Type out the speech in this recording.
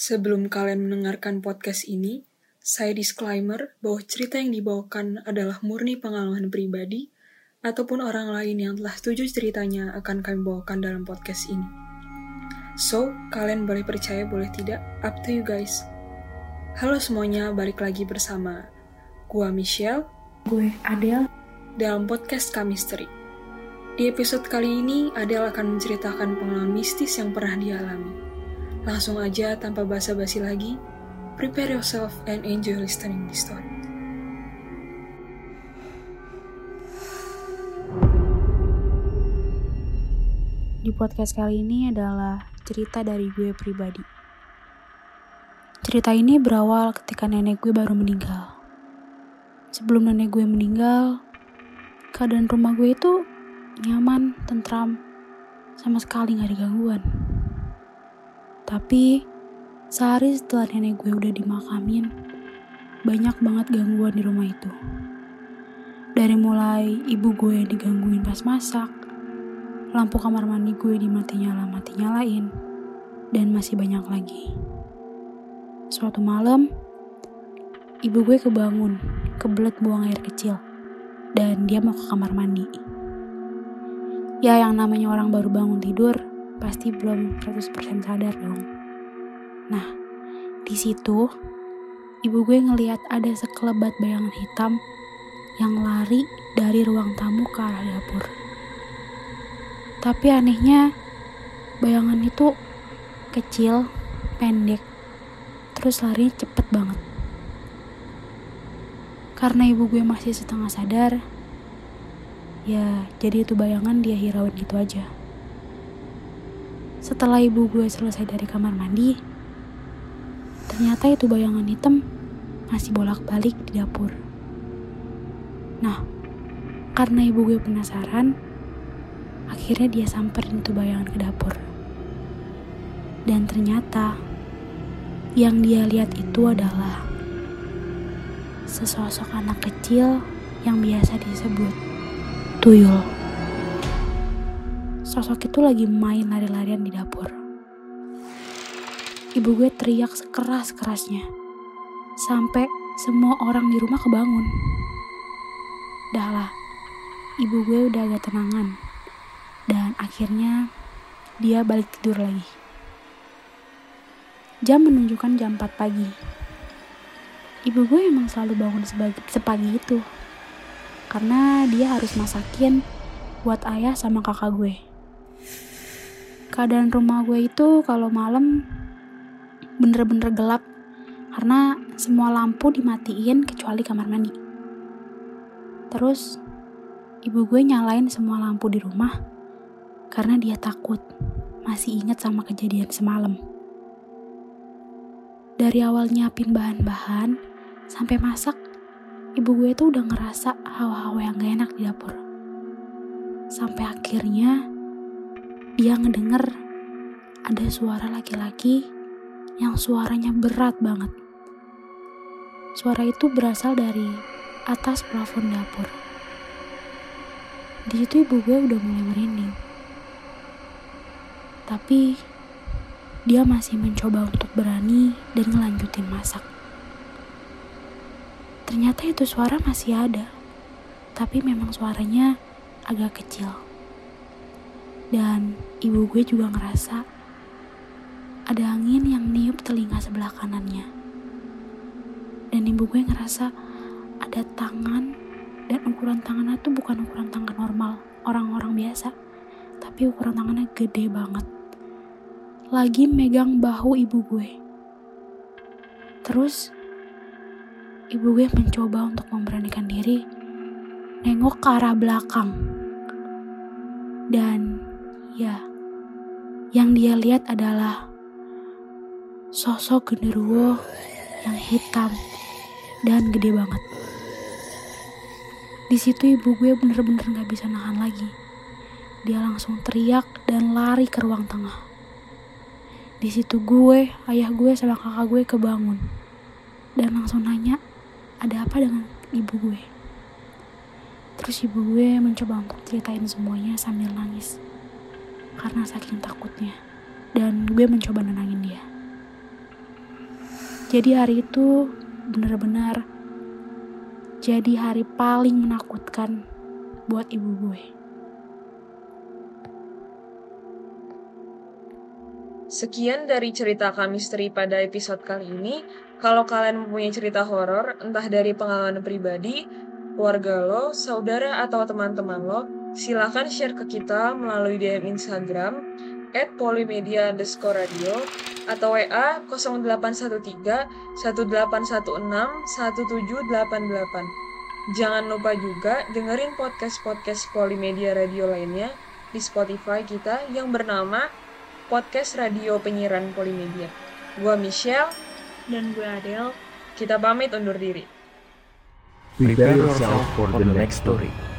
Sebelum kalian mendengarkan podcast ini, saya disclaimer bahwa cerita yang dibawakan adalah murni pengalaman pribadi ataupun orang lain yang telah setuju ceritanya akan kami bawakan dalam podcast ini. So, kalian boleh percaya boleh tidak, up to you guys. Halo semuanya, balik lagi bersama gua Michelle Gue Adele. dalam podcast Kamisteri. Di episode kali ini, Adele akan menceritakan pengalaman mistis yang pernah dialami. Langsung aja tanpa basa-basi lagi, prepare yourself and enjoy listening this story. Di podcast kali ini adalah cerita dari gue pribadi. Cerita ini berawal ketika nenek gue baru meninggal. Sebelum nenek gue meninggal, keadaan rumah gue itu nyaman, tentram, sama sekali gak ada gangguan. Tapi, sehari setelah nenek gue udah dimakamin, banyak banget gangguan di rumah itu. Dari mulai ibu gue yang digangguin pas masak, lampu kamar mandi gue dimati nyala mati nyalain, dan masih banyak lagi. Suatu malam, ibu gue kebangun, kebelet buang air kecil, dan dia mau ke kamar mandi. Ya yang namanya orang baru bangun tidur, pasti belum 100% sadar dong. Nah, di situ ibu gue ngeliat ada sekelebat bayangan hitam yang lari dari ruang tamu ke arah dapur. Tapi anehnya, bayangan itu kecil, pendek, terus lari cepet banget. Karena ibu gue masih setengah sadar, ya jadi itu bayangan dia hirauin gitu aja. Setelah ibu gue selesai dari kamar mandi, ternyata itu bayangan hitam masih bolak-balik di dapur. Nah, karena ibu gue penasaran, akhirnya dia samperin itu bayangan ke dapur. Dan ternyata yang dia lihat itu adalah sesosok anak kecil yang biasa disebut tuyul. Sosok itu lagi main lari-larian di dapur. Ibu gue teriak sekeras-kerasnya. Sampai semua orang di rumah kebangun. Dah lah, ibu gue udah agak tenangan. Dan akhirnya dia balik tidur lagi. Jam menunjukkan jam 4 pagi. Ibu gue emang selalu bangun sebagi, sepagi itu. Karena dia harus masakin buat ayah sama kakak gue. Keadaan rumah gue itu kalau malam bener-bener gelap karena semua lampu dimatiin kecuali kamar mandi. Terus ibu gue nyalain semua lampu di rumah karena dia takut masih ingat sama kejadian semalam. Dari awal nyiapin bahan-bahan sampai masak, ibu gue tuh udah ngerasa hawa-hawa yang gak enak di dapur. Sampai akhirnya dia ngedenger ada suara laki-laki yang suaranya berat banget. Suara itu berasal dari atas plafon dapur. Di situ ibu gue udah mulai merinding. Tapi dia masih mencoba untuk berani dan ngelanjutin masak. Ternyata itu suara masih ada, tapi memang suaranya agak kecil. Dan ibu gue juga ngerasa ada angin yang niup telinga sebelah kanannya. Dan ibu gue ngerasa ada tangan dan ukuran tangannya tuh bukan ukuran tangan normal orang-orang biasa, tapi ukuran tangannya gede banget. Lagi megang bahu ibu gue. Terus ibu gue mencoba untuk memberanikan diri nengok ke arah belakang. Dan ya, yang dia lihat adalah sosok genderuwo yang hitam dan gede banget. Di situ ibu gue bener-bener gak bisa nahan lagi. Dia langsung teriak dan lari ke ruang tengah. Di situ gue, ayah gue sama kakak gue kebangun dan langsung nanya ada apa dengan ibu gue. Terus ibu gue mencoba untuk ceritain semuanya sambil nangis karena saking takutnya dan gue mencoba nenangin dia. Jadi hari itu benar-benar jadi hari paling menakutkan buat ibu gue. Sekian dari cerita kami misteri pada episode kali ini. Kalau kalian mempunyai cerita horor, entah dari pengalaman pribadi, keluarga lo, saudara, atau teman-teman lo, silahkan share ke kita melalui DM Instagram at polimedia underscore radio atau WA 0813 1816 1788. Jangan lupa juga dengerin podcast-podcast Polimedia Radio lainnya di Spotify kita yang bernama Podcast Radio Penyiaran Polimedia. Gua Michelle dan gue Adele. Kita pamit undur diri. Prepare yourself for the next story.